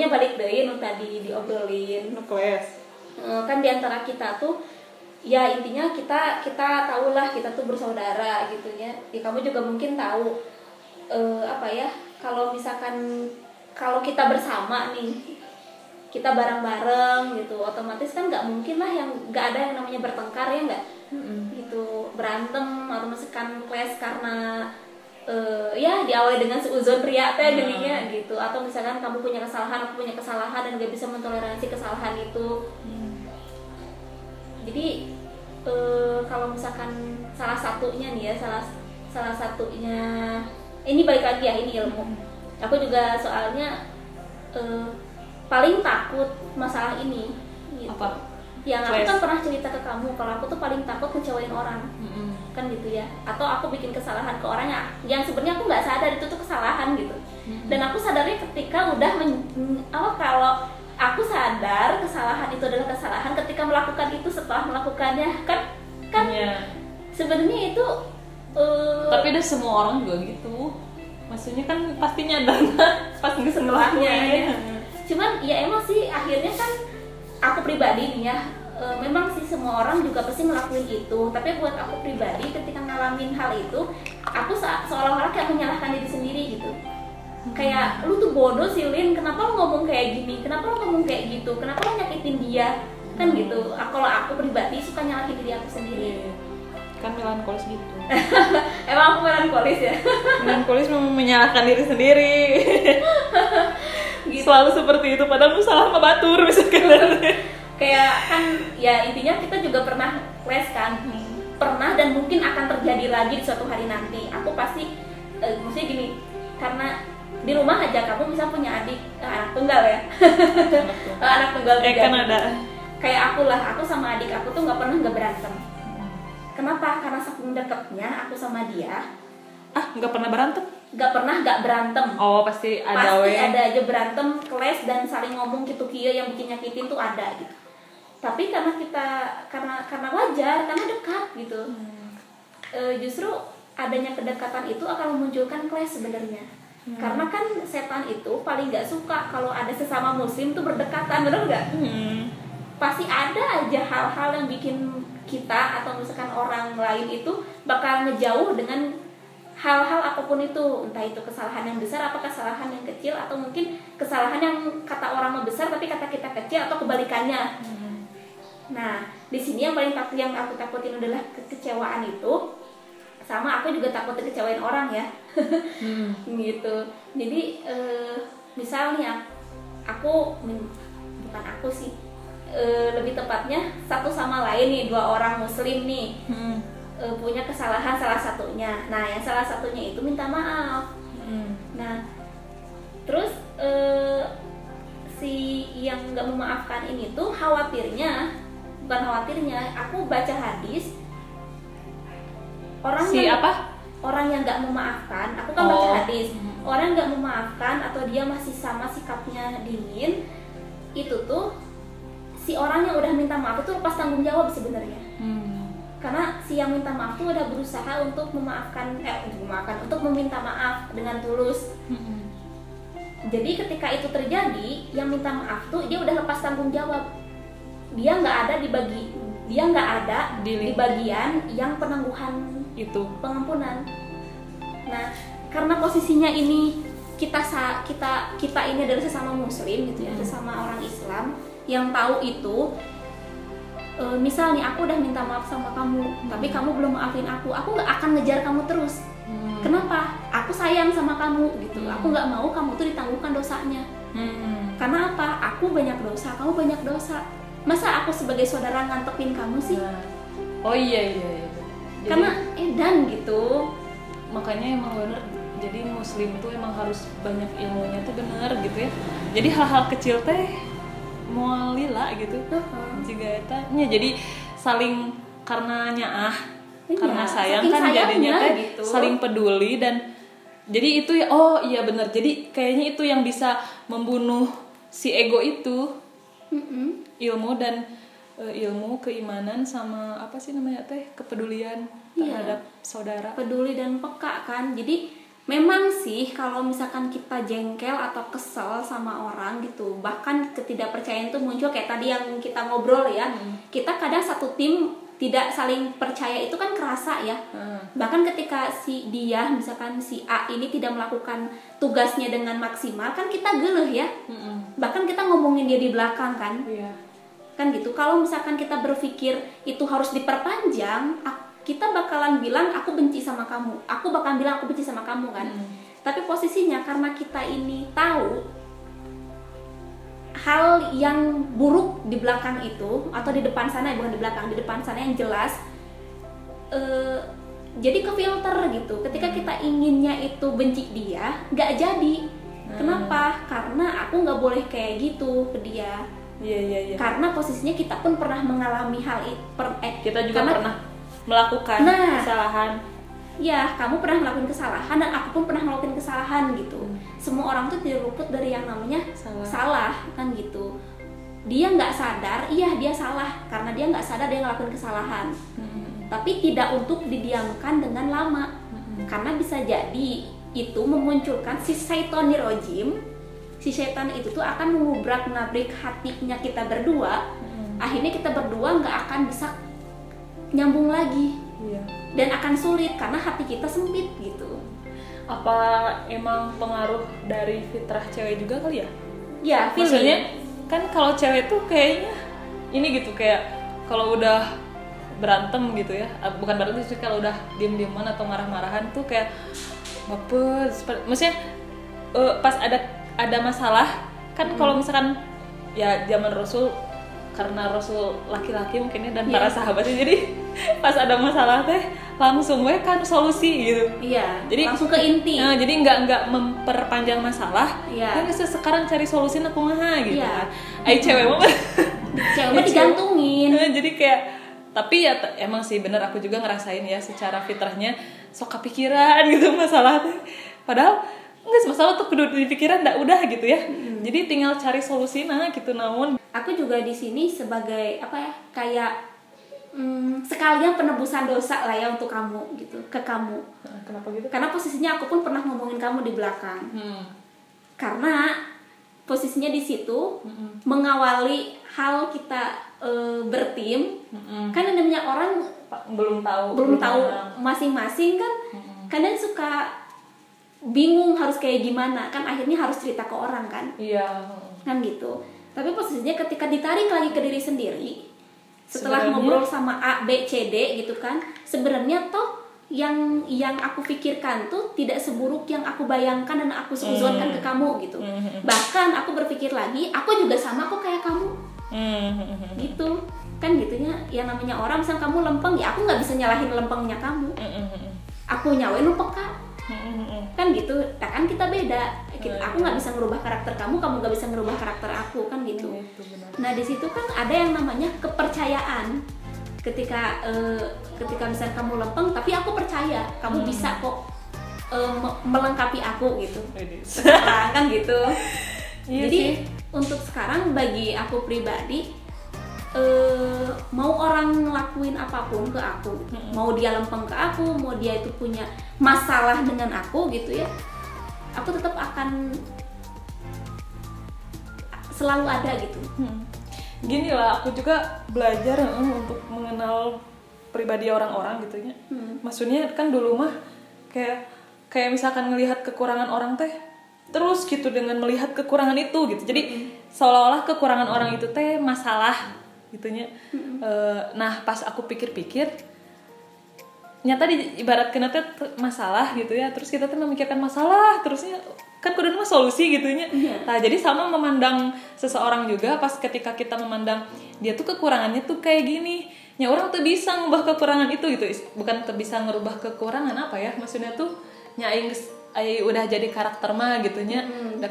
sebenarnya balik deh nu tadi diobrolin. Nu kelas. Eh, kan di antara kita tuh ya intinya kita kita tahulah kita tuh bersaudara gitu ya. Ya kamu juga mungkin tahu eh, apa ya kalau misalkan kalau kita bersama nih kita bareng-bareng gitu otomatis kan nggak mungkin lah yang nggak ada yang namanya bertengkar ya nggak? Gitu berantem atau misalkan clash karena eh, ya diawali dengan seuzon pria teh gininya gitu. Atau misalkan kamu punya kesalahan aku punya kesalahan dan gak bisa mentoleransi kesalahan itu. Jadi eh, kalau misalkan salah satunya nih ya salah salah satunya ini balik lagi ya ini ilmu. Aku juga soalnya eh, paling takut masalah ini gitu. Apa? Yang aku kan pernah cerita ke kamu kalau aku tuh paling takut ngecewain orang. Kan gitu ya. Atau aku bikin kesalahan ke orang yang, yang sebenarnya aku nggak sadar itu tuh kesalahan gitu. Dan aku sadarnya ketika udah men, apa kalau aku sadar kesalahan itu adalah kesalahan ketika melakukan itu setelah melakukannya kan kan Iya. sebenarnya itu eh, tapi udah semua orang juga gitu. Maksudnya kan pasti nyadar pas nggak Setelahnya, ya. cuman ya emang sih akhirnya kan aku pribadi nih ya e, memang sih semua orang juga pasti ngelakuin itu. Tapi buat aku pribadi ketika ngalamin hal itu aku se- seolah-olah kayak menyalahkan diri sendiri gitu. Kayak lu tuh bodoh sih Lin. Kenapa lu ngomong kayak gini? Kenapa lu ngomong kayak gitu? Kenapa lu nyakitin dia? Kan gitu. A- kalau aku pribadi suka nyalahin diri aku sendiri. Iya. kan melankolis gitu. Emang aku melankolis ya? Melankolis memang menyalahkan diri sendiri. Gitu. Selalu seperti itu. Padahal lu salah sama batur misalkan kayak kan ya intinya kita juga pernah clash kan. Pernah dan mungkin akan terjadi lagi di suatu hari nanti. Aku pasti eh, maksudnya gini karena di rumah aja kamu bisa punya adik eh, anak tunggal ya. Eh, anak tunggal eh tiga. kan ada. Kayak aku lah aku sama adik aku tuh nggak pernah nggak berantem. Kenapa? Karena saking deketnya aku sama dia ah nggak pernah berantem? nggak pernah nggak berantem. Oh pasti ada pasti we. ada aja berantem clash dan saling ngomong gitu kia yang bikin nyakitin tuh ada gitu tapi karena kita karena karena wajar karena dekat gitu. E, justru adanya kedekatan itu akan memunculkan clash sebenarnya. Karena kan setan itu paling nggak suka kalau ada sesama muslim tuh berdekatan benar nggak? Hmm. pasti ada aja hal-hal yang bikin kita atau misalkan orang lain itu bakal ngejauh dengan hal-hal apa pun itu. Entah itu kesalahan yang besar apa kesalahan yang kecil atau mungkin kesalahan yang kata orang besar tapi kata kita kecil atau kebalikannya nah di sini yang paling takut yang aku takutin adalah kekecewaan itu sama aku juga takut dikecewain orang ya Hmm. gitu jadi eh, misalnya aku bukan aku sih eh, lebih tepatnya satu sama lain nih dua orang muslim nih Hmm. eh, punya kesalahan salah satunya nah yang salah satunya itu minta maaf Hmm. nah terus eh, si yang nggak memaafkan ini tuh khawatirnya bukan khawatirnya aku baca hadis orang si yang apa orang yang nggak memaafkan aku kan Oh. baca hadis orang nggak memaafkan atau dia masih sama sikapnya dingin itu tuh si orang yang udah minta maaf itu lepas tanggung jawab sebenarnya Hmm. karena si yang minta maaf tuh udah berusaha untuk memaafkan eh untuk memaafkan untuk meminta maaf dengan tulus Hmm. jadi ketika itu terjadi yang minta maaf tuh dia udah lepas tanggung jawab dia nggak ada di bagi dia nggak ada Di- di bagian yang penangguhan itu pengampunan. Nah, karena posisinya ini kita sa kita kita ini adalah sesama muslim gitu ya, Hmm. sesama orang Islam yang tahu itu e, misal nih aku udah minta maaf sama kamu, tapi kamu belum maafin aku, aku nggak akan ngejar kamu terus. Hmm. Kenapa? Aku sayang sama kamu gitu. Hmm. Aku nggak mau kamu tuh ditangguhkan dosanya. Hmm. Karena apa? Aku banyak dosa, kamu banyak dosa. Masa aku sebagai saudara ngantepin kamu sih? Nah. oh iya iya, iya. Jadi, Karena edan gitu. makanya emang bener jadi muslim tuh emang harus banyak ilmunya tuh bener gitu ya jadi hal-hal kecil teh mau lila gitu Heeh. jika eta nya jadi saling karena nyaah Iya, karena sayang saking kan jadinya teh gitu. saling peduli dan jadi itu ya oh iya bener jadi kayaknya itu yang bisa membunuh si ego itu Mm-mm. ilmu dan eh, ilmu keimanan sama apa sih namanya teh kepedulian Iya. terhadap saudara peduli dan peka kan jadi memang sih kalau misalkan kita jengkel atau kesel sama orang gitu bahkan ketidakpercayaan itu muncul kayak tadi yang kita ngobrol ya kita kadang satu tim tidak saling percaya itu kan kerasa ya Hmm. bahkan ketika si dia misalkan si A ini tidak melakukan tugasnya dengan maksimal kan kita geleh ya Mm-mm. Bahkan kita ngomongin dia di belakang kan? Iya. kan gitu. Kalau misalkan kita berpikir itu harus diperpanjang kita bakalan bilang aku benci sama kamu. Aku bakalan bilang aku benci sama kamu kan? Mm. tapi posisinya karena kita ini tahu hal yang buruk di belakang itu atau di depan sana bukan di belakang di depan sana yang jelas eh, jadi ke filter gitu. Ketika kita inginnya itu benci dia nggak jadi kenapa karena aku nggak boleh kayak gitu ke dia Iya iya iya. karena posisinya kita pun pernah mengalami hal itu Kita juga karena- pernah melakukan Nah. kesalahan. ya kamu pernah melakukan kesalahan dan aku pun pernah melakukan kesalahan gitu semua orang tuh tidak luput dari yang namanya Salah. salah kan gitu dia nggak sadar iya dia salah karena dia nggak sadar dia ngelakuin kesalahan Mm-mm. tapi tidak untuk didiamkan dengan lama Mm-mm. karena bisa jadi itu memunculkan si syaitonir rojim si setan itu tuh akan mengubrak ngabrik hatinya kita berdua Mm-mm. akhirnya kita berdua nggak akan bisa nyambung lagi Iya. dan akan sulit karena hati kita sempit gitu Apa emang pengaruh dari fitrah cewek juga kali ya? ya Maksudnya feeling kan kalau cewek tuh kayaknya ini gitu kayak kalau udah berantem gitu ya, ah, bukan berantem sih kalau udah diem-dieman atau marah-marahan tuh kayak baper. Maksudnya eh, pas ada ada masalah kan kalau misalkan ya zaman Rasul karena Rasul laki-laki mungkin ya dan Iya. para sahabatnya jadi pas ada masalah teh langsung we kan solusi gitu. iya Jadi- langsung ke inti Nah, jadi nggak nggak memperpanjang masalah. Iya. Kan bisa sekarang cari solusi aku mah gitu Iya. kan. Ay cewek mah. cewek mah digantungin Nah, jadi kayak tapi ya emang sih bener aku juga ngerasain ya secara fitrahnya sok kepikiran gitu masalah tuh. Padahal nggak masalah tuh kudu di pikiran ndak udah gitu ya. Jadi tinggal cari solusi nah gitu namun aku juga di sini sebagai apa ya kayak hmm, sekalian penebusan dosa lah ya untuk kamu gitu ke kamu Nah, kenapa gitu? karena posisinya aku pun pernah ngomongin kamu di belakang Hmm. karena posisinya di situ Mm-mm. mengawali hal kita eh, bertim Mm-mm. kan yang namanya orang belum tahu belum tahu masing-masing kan Mm-mm. kadang suka bingung harus kayak gimana. Kan akhirnya harus cerita ke orang kan? Iya. kan gitu. Tapi posisinya ketika ditarik lagi ke diri sendiri setelah Sebenarnya- ngobrol sama A B C D gitu kan sebenarnya toh yang yang aku pikirkan tuh tidak seburuk yang aku bayangkan dan aku suzonkan ke kamu gitu. Hmm. bahkan aku berpikir lagi aku juga sama kok kayak kamu Hmm. gitu kan gitunya yang namanya orang misal kamu lempeng ya aku nggak bisa nyalahin lempengnya kamu Hmm. aku nyawain lu peka Hmm. kan gitu nah, kan kita beda Oh, aku iya. nggak bisa ngerubah karakter kamu kamu nggak bisa ngerubah karakter aku kan gitu Itu benar. nah di situ kan ada yang namanya kepercayaan ketika eh, ketika misalnya kamu lempeng tapi aku percaya kamu Hmm. bisa kok me- melengkapi aku gitu. Sekarang kan gitu Iya jadi sih. Untuk sekarang bagi aku pribadi eh, mau orang ngelakuin apa pun ke aku Mm-mm. mau dia lempeng ke aku mau dia itu punya masalah dengan aku gitu ya aku tetap akan selalu ada gitu Hmm. Gini lah, aku juga belajar eh, untuk mengenal pribadi orang-orang gitu ya. Hmm. Maksudnya kan dulu mah kayak kayak misalkan ngelihat kekurangan orang teh terus gitu dengan melihat kekurangan itu gitu. Jadi seolah-olah kekurangan orang itu teh masalah gitunya. Eh, nah, pas aku pikir-pikir nyata di ibarat kena teh masalah gitu ya terus kita tuh memikirkan masalah terusnya kan kudu mah solusi gitunya Iya. nah jadi sama memandang seseorang juga pas ketika kita memandang dia tuh kekurangannya tuh kayak gini ya orang tuh bisa ngubah kekurangan itu gitu bukan tuh bisa ngerubah kekurangan apa ya maksudnya tuh nyaing ai udah jadi karakter mah gitunya. Hmm, udah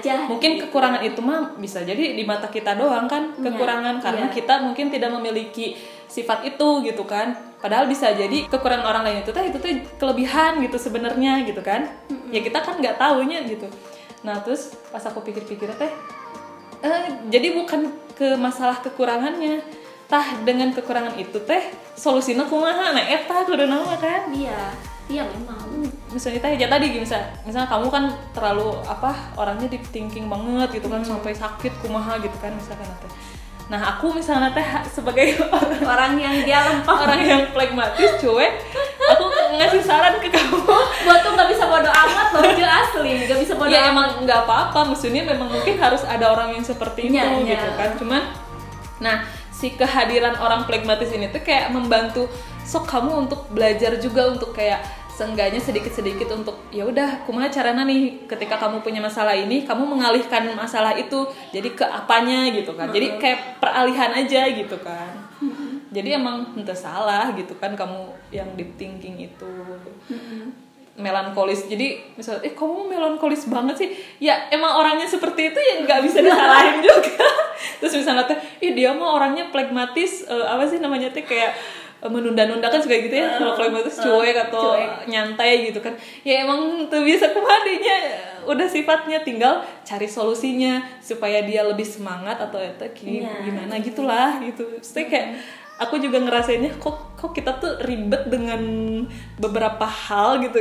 aja. mungkin kekurangan itu mah bisa jadi di mata kita doang kan Iya, kekurangan. Karena iya. kita mungkin tidak memiliki sifat itu gitu kan. Padahal bisa jadi kekurangan orang lain itu teh itu tuh kelebihan gitu sebenarnya gitu kan. Ya kita kan nggak tahunya gitu. Nah terus pas aku pikir-pikir teh eh, jadi bukan ke masalah kekurangannya. Tah dengan kekurangan itu teh solusinya kumaha? Nah eta kudu nama kan? Iya iya memang misalnya teh ya tadi misal misalnya kamu kan terlalu apa orangnya deep thinking banget gitu kan sampai sakit kumaha gitu kan misalkan teh nah aku misalnya teh sebagai orang orang yang dia lempeng orang yang pragmatis cuek aku ngasih saran ke kamu. Buat tuh nggak bisa bodo amat loh itu asli nggak bisa bodo ya amat. emang nggak apa-apa maksudnya memang mungkin harus ada orang yang seperti itu Iya, iya. gitu kan cuman nah si kehadiran orang pragmatis ini tuh kayak membantu sok kamu untuk belajar juga untuk kayak seenggaknya sedikit-sedikit untuk ya udah kumaha caranya nih. Ketika kamu punya masalah ini kamu mengalihkan masalah itu jadi ke apanya gitu kan. Jadi kayak peralihan aja gitu kan. Jadi emang entah salah gitu kan kamu yang deep thinking itu. Melankolis. Jadi misalnya eh kamu melankolis banget sih? Ya emang orangnya seperti itu ya nggak bisa disalahin juga. Terus misalnya tuh ih dia mah orangnya pragmatis eh, apa sih namanya tuh kayak eh, menunda-nunda kan suka gitu ya. Kalau pragmatis cuek atau cuek. nyantai gitu kan. Ya emang tuh bisa kemadinya udah sifatnya tinggal cari solusinya supaya dia lebih semangat atau itu Iya. gimana gitulah gitu. Maksudnya kayak aku juga ngerasainnya kok kok kita tuh ribet dengan beberapa hal gitu